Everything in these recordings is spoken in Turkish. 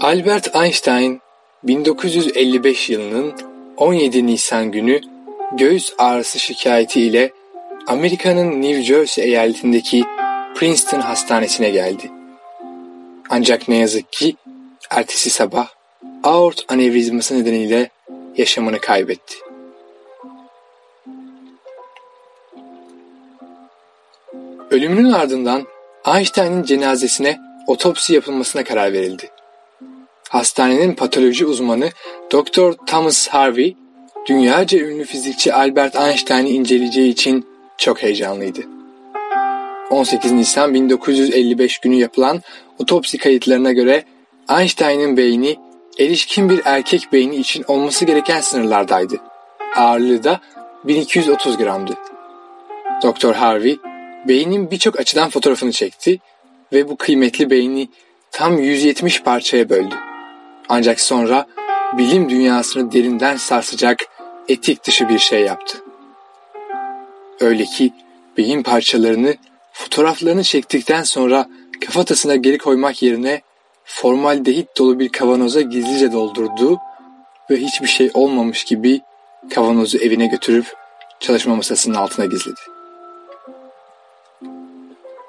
Albert Einstein 1955 yılının 17 Nisan günü göğüs ağrısı şikayeti ile Amerika'nın New Jersey eyaletindeki Princeton Hastanesi'ne geldi. Ancak ne yazık ki ertesi sabah aort anevrizması nedeniyle yaşamını kaybetti. Ölümünün ardından Einstein'ın cenazesine otopsi yapılmasına karar verildi. Hastanenin patoloji uzmanı Dr. Thomas Harvey, dünyaca ünlü fizikçi Albert Einstein'ı inceleyeceği için çok heyecanlıydı. 18 Nisan 1955 günü yapılan otopsi kayıtlarına göre Einstein'ın beyni erişkin bir erkek beyni için olması gereken sınırlardaydı. Ağırlığı da 1230 gramdı. Doktor Harvey beynin birçok açıdan fotoğrafını çekti ve bu kıymetli beyni tam 170 parçaya böldü. Ancak sonra bilim dünyasını derinden sarsacak etik dışı bir şey yaptı. Öyle ki beyin parçalarını fotoğraflarını çektikten sonra kafatasına geri koymak yerine formaldehit dolu bir kavanoza gizlice doldurdu ve hiçbir şey olmamış gibi kavanozu evine götürüp çalışma masasının altına gizledi.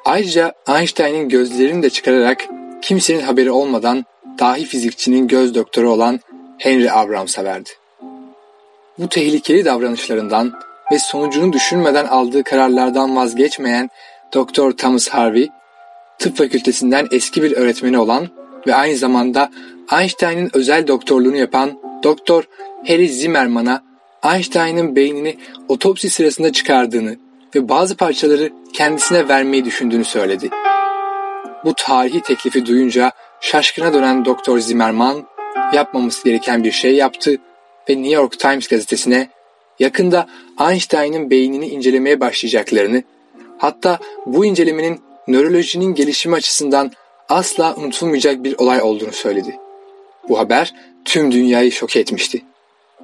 Ayrıca Einstein'in gözlerini de çıkararak kimsenin haberi olmadan dahi fizikçinin göz doktoru olan Henry Abrams'a verdi. Bu tehlikeli davranışlarından ve sonucunu düşünmeden aldığı kararlardan vazgeçmeyen Doktor Thomas Harvey, tıp fakültesinden eski bir öğretmeni olan ve aynı zamanda Einstein'ın özel doktorluğunu yapan Doktor Harry Zimmerman'a Einstein'ın beynini otopsi sırasında çıkardığını ve bazı parçaları kendisine vermeyi düşündüğünü söyledi. Bu tarihi teklifi duyunca şaşkına dönen Doktor Zimmerman yapmaması gereken bir şey yaptı ve New York Times gazetesine yakında Einstein'ın beynini incelemeye başlayacaklarını, hatta bu incelemenin nörolojinin gelişimi açısından asla unutulmayacak bir olay olduğunu söyledi. Bu haber tüm dünyayı şok etmişti.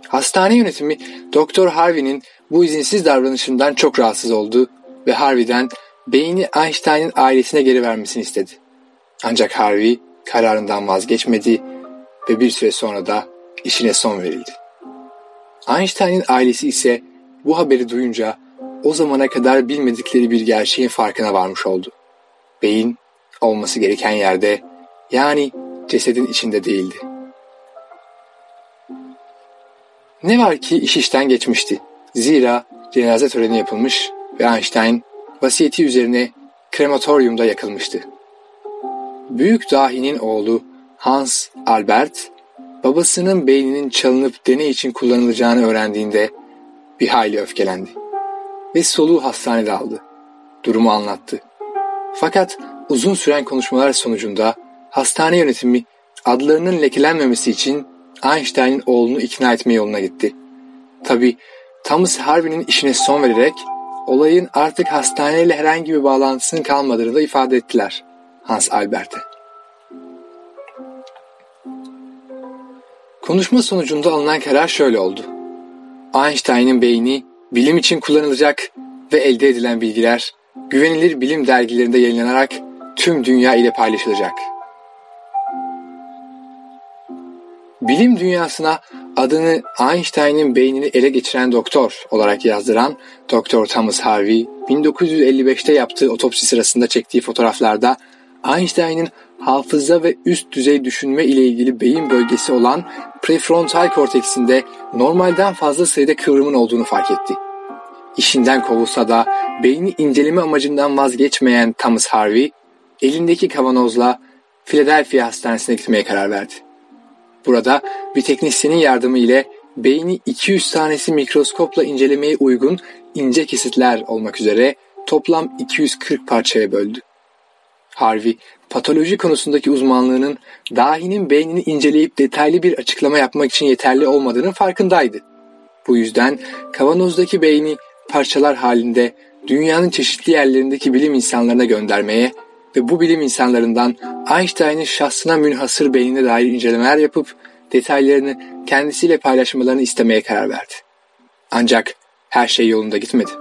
Hastane yönetimi Doktor Harvey'nin bu izinsiz davranışından çok rahatsız oldu ve Harvey'den beyni Einstein'ın ailesine geri vermesini istedi. Ancak Harvey kararından vazgeçmedi ve bir süre sonra da işine son verildi. Einstein'ın ailesi ise bu haberi duyunca o zamana kadar bilmedikleri bir gerçeğin farkına varmış oldu. Beyin olması gereken yerde yani cesedin içinde değildi. Ne var ki iş işten geçmişti. Zira cenaze töreni yapılmış ve Einstein vasiyeti üzerine krematoryumda yakılmıştı. Büyük dahinin oğlu Hans Albert, babasının beyninin çalınıp deney için kullanılacağını öğrendiğinde bir hayli öfkelendi. Ve soluğu hastanede aldı. Durumu anlattı. Fakat uzun süren konuşmalar sonucunda hastane yönetimi adlarının lekelenmemesi için Einstein'ın oğlunu ikna etme yoluna gitti. Tabi Thomas Harvey'nin işine son vererek olayın artık hastaneyle herhangi bir bağlantısının kalmadığını da ifade ettiler Hans Albert'e. Konuşma sonucunda alınan karar şöyle oldu. Einstein'ın beyni bilim için kullanılacak ve elde edilen bilgiler güvenilir bilim dergilerinde yayınlanarak tüm dünya ile paylaşılacak. Bilim dünyasına adını Einstein'ın beynini ele geçiren doktor olarak yazdıran Doktor Thomas Harvey 1955'te yaptığı otopsi sırasında çektiği fotoğraflarda Einstein'ın hafıza ve üst düzey düşünme ile ilgili beyin bölgesi olan prefrontal korteksinde normalden fazla sayıda kıvrımın olduğunu fark etti. İşinden kovulsa da beyni inceleme amacından vazgeçmeyen Thomas Harvey, elindeki kavanozla Philadelphia Hastanesi'ne gitmeye karar verdi. Burada bir teknisyenin yardımı ile beyni 200 tanesi mikroskopla incelemeye uygun ince kesitler olmak üzere toplam 240 parçaya böldü. Harvey, patoloji konusundaki uzmanlığının dahinin beynini inceleyip detaylı bir açıklama yapmak için yeterli olmadığının farkındaydı. Bu yüzden kavanozdaki beyni parçalar halinde dünyanın çeşitli yerlerindeki bilim insanlarına göndermeye ve bu bilim insanlarından Einstein'ın şahsına münhasır beynine dair incelemeler yapıp detaylarını kendisiyle paylaşmalarını istemeye karar verdi. Ancak her şey yolunda gitmedi.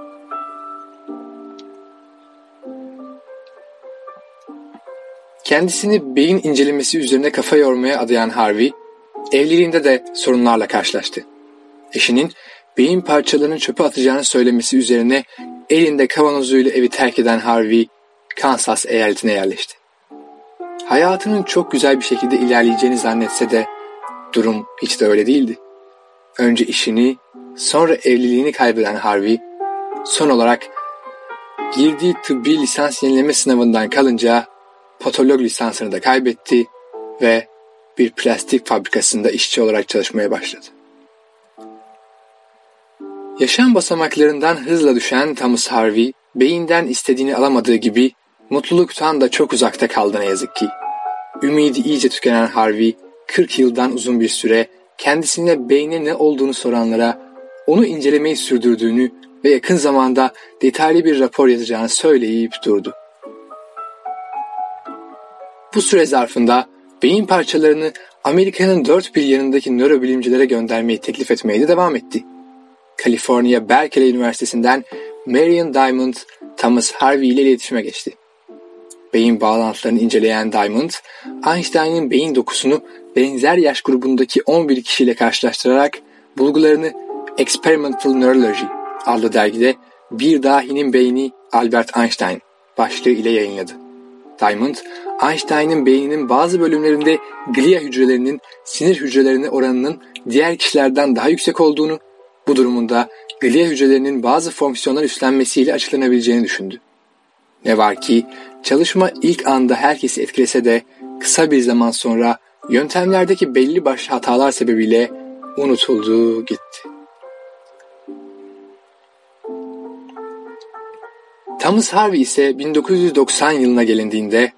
Kendisini beyin incelemesi üzerine kafa yormaya adayan Harvey, evliliğinde de sorunlarla karşılaştı. Eşinin beyin parçalarını çöpe atacağını söylemesi üzerine elinde kavanozuyla evi terk eden Harvey, Kansas eyaletine yerleşti. Hayatının çok güzel bir şekilde ilerleyeceğini zannetse de durum hiç de öyle değildi. Önce işini, sonra evliliğini kaybeden Harvey, son olarak girdiği tıbbi lisans yenileme sınavından kalınca patolog lisansını da kaybetti ve bir plastik fabrikasında işçi olarak çalışmaya başladı. Yaşam basamaklarından hızla düşen Thomas Harvey, beyinden istediğini alamadığı gibi mutluluktan da çok uzakta kaldı ne yazık ki. Ümidi iyice tükenen Harvey, 40 yıldan uzun bir süre kendisine beyne ne olduğunu soranlara onu incelemeyi sürdürdüğünü ve yakın zamanda detaylı bir rapor yazacağını söyleyip durdu. Bu süre zarfında beyin parçalarını Amerika'nın dört bir yanındaki nörobilimcilere göndermeyi teklif etmeye de devam etti. Kaliforniya Berkeley Üniversitesi'nden Marion Diamond, Thomas Harvey ile iletişime geçti. Beyin bağlantılarını inceleyen Diamond, Einstein'ın beyin dokusunu benzer yaş grubundaki 11 kişiyle karşılaştırarak bulgularını Experimental Neurology adlı dergide Bir Dahinin Beyni Albert Einstein başlığı ile yayınladı. Diamond, Einstein'ın beyninin bazı bölümlerinde glia hücrelerinin sinir hücrelerine oranının diğer kişilerden daha yüksek olduğunu, bu durumunda glia hücrelerinin bazı fonksiyonlar üstlenmesiyle açıklanabileceğini düşündü. Ne var ki çalışma ilk anda herkesi etkilese de kısa bir zaman sonra yöntemlerdeki belli başlı hatalar sebebiyle unutuldu gitti. Thomas Harvey ise 1990 yılına gelindiğinde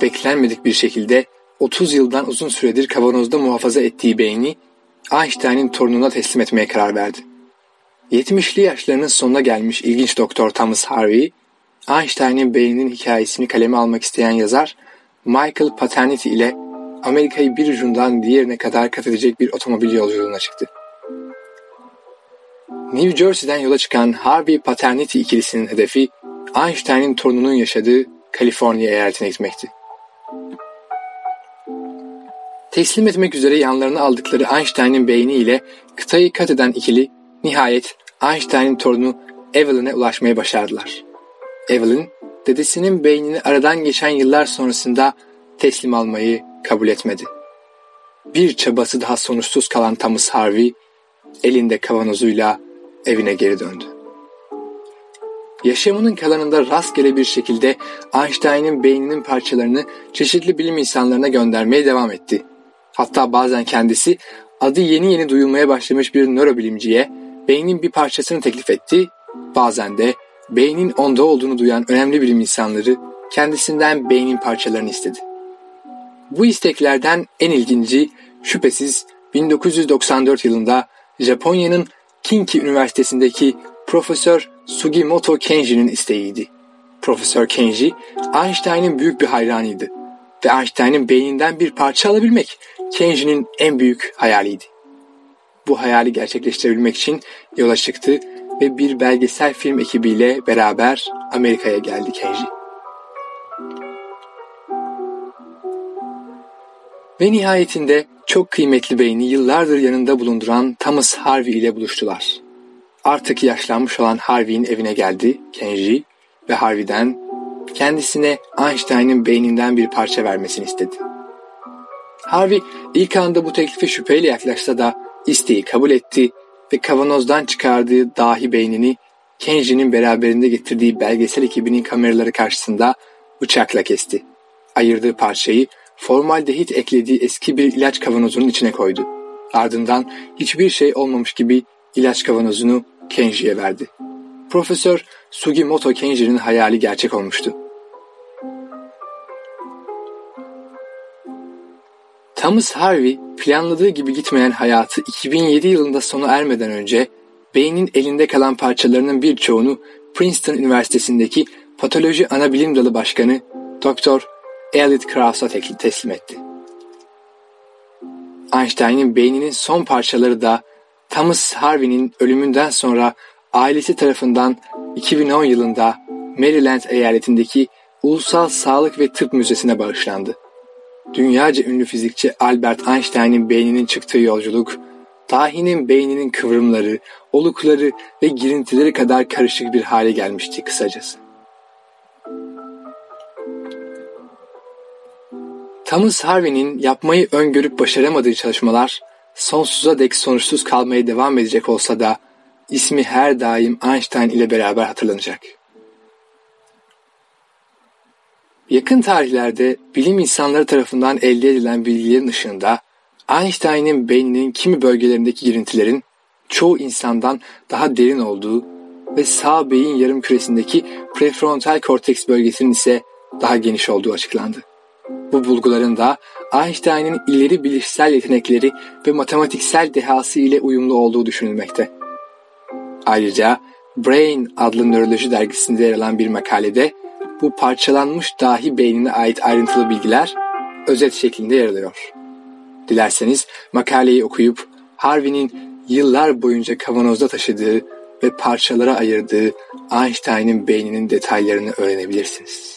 beklenmedik bir şekilde 30 yıldan uzun süredir kavanozda muhafaza ettiği beyni Einstein'in torununa teslim etmeye karar verdi. 70'li yaşlarının sonuna gelmiş ilginç doktor Thomas Harvey, Einstein'in beyninin hikayesini kaleme almak isteyen yazar Michael Paternity ile Amerika'yı bir ucundan diğerine kadar kat edecek bir otomobil yolculuğuna çıktı. New Jersey'den yola çıkan Harvey Paternity ikilisinin hedefi Einstein'in torununun yaşadığı Kaliforniya eyaletine gitmekti. Teslim etmek üzere yanlarına aldıkları Einstein'in beyni ile kıtayı kat eden ikili nihayet Einstein'in torunu Evelyn'e ulaşmayı başardılar. Evelyn, dedesinin beynini aradan geçen yıllar sonrasında teslim almayı kabul etmedi. Bir çabası daha sonuçsuz kalan Thomas Harvey, elinde kavanozuyla evine geri döndü. Yaşamının kalanında rastgele bir şekilde Einstein'ın beyninin parçalarını çeşitli bilim insanlarına göndermeye devam etti. Hatta bazen kendisi adı yeni yeni duyulmaya başlamış bir nörobilimciye beynin bir parçasını teklif etti, bazen de beynin onda olduğunu duyan önemli bilim insanları kendisinden beynin parçalarını istedi. Bu isteklerden en ilginci şüphesiz 1994 yılında Japonya'nın Kinki Üniversitesi'ndeki Profesör Sugimoto Kenji'nin isteğiydi. Profesör Kenji, Einstein'ın büyük bir hayranıydı ve Einstein'ın beyninden bir parça alabilmek Kenji'nin en büyük hayaliydi. Bu hayali gerçekleştirebilmek için yola çıktı ve bir belgesel film ekibiyle beraber Amerika'ya geldi Kenji. Ve nihayetinde çok kıymetli beyni yıllardır yanında bulunduran Thomas Harvey ile buluştular. Artık yaşlanmış olan Harvey'in evine geldi Kenji ve Harvey'den kendisine Einstein'ın beyninden bir parça vermesini istedi. Harvey ilk anda bu teklife şüpheyle yaklaşsa da isteği kabul etti ve kavanozdan çıkardığı dahi beynini Kenji'nin beraberinde getirdiği belgesel ekibinin kameraları karşısında bıçakla kesti. Ayırdığı parçayı formaldehit eklediği eski bir ilaç kavanozunun içine koydu. Ardından hiçbir şey olmamış gibi ilaç kavanozunu Kenji'ye verdi. Profesör Sugimoto Kenji'nin hayali gerçek olmuştu. Thomas Harvey planladığı gibi gitmeyen hayatı 2007 yılında sona ermeden önce beynin elinde kalan parçalarının birçoğunu Princeton Üniversitesi'ndeki patoloji anabilim dalı başkanı Dr. Elliot Krauss'a teslim etti. Einstein'in beyninin son parçaları da Thomas Harvey'nin ölümünden sonra ailesi tarafından 2010 yılında Maryland eyaletindeki Ulusal Sağlık ve Tıp Müzesi'ne bağışlandı. Dünyaca ünlü fizikçi Albert Einstein'in beyninin çıktığı yolculuk, dahinin beyninin kıvrımları, olukları ve girintileri kadar karışık bir hale gelmişti kısacası. Thomas Harvey'nin yapmayı öngörüp başaramadığı çalışmalar sonsuza dek sonuçsuz kalmaya devam edecek olsa da ismi her daim Einstein ile beraber hatırlanacak. Yakın tarihlerde bilim insanları tarafından elde edilen bilgilerin ışığında Einstein'in beyninin kimi bölgelerindeki girintilerin çoğu insandan daha derin olduğu ve sağ beyin yarım küresindeki prefrontal korteks bölgesinin ise daha geniş olduğu açıklandı. Bu bulguların da Einstein'ın ileri bilişsel yetenekleri ve matematiksel dehası ile uyumlu olduğu düşünülmekte. Ayrıca Brain adlı nöroloji dergisinde yer alan bir makalede bu parçalanmış dahi beynine ait ayrıntılı bilgiler özet şeklinde yer alıyor. Dilerseniz makaleyi okuyup Harvey'nin yıllar boyunca kavanozda taşıdığı ve parçalara ayırdığı Einstein'ın beyninin detaylarını öğrenebilirsiniz.